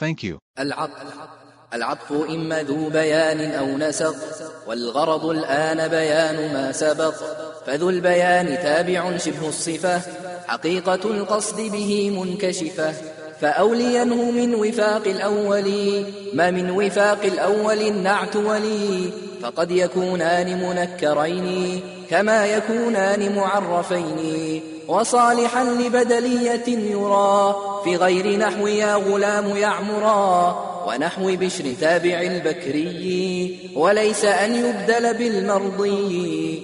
Thank you. العطف. العطف إما ذو بيان أو نسق والغرض الآن بيان ما سبق. فذو البيان تابع شبه الصفة حقيقة القصد به منكشفة. فأولينه من وفاق الأول. ما من وفاق الأول النعت ولي. فقد يكونان منكرين كما يكونان معرفين. وصالحا لبدلية يرى. في غير نحو يا غلام يعمرا. ونحو بشر تابع البكري. وليس أن يبدل بالمرضي.